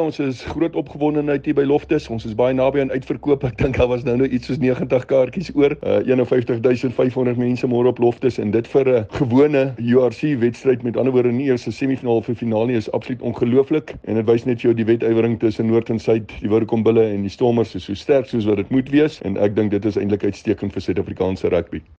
ons is groot opgewondenheid hier by Loftus. Ons is baie naby aan uitverkoop. Ek dink daar was nou nou iets soos 90 kaartjies oor. Eh, uh, 51500 mense môre op Loftus en dit vir 'n gewone URC wedstryd met ander woorde nie eers 'n semifinaal of 'n finaal nie is absoluut ongelooflik en dit wys net vir jou die wetywering tussen Noord en Suid, die Woudekombulle en die Stormers is so sterk soos wat dit moet wees en ek dink dit is eintlik uitstekend vir Suid-Afrikaanse rugby.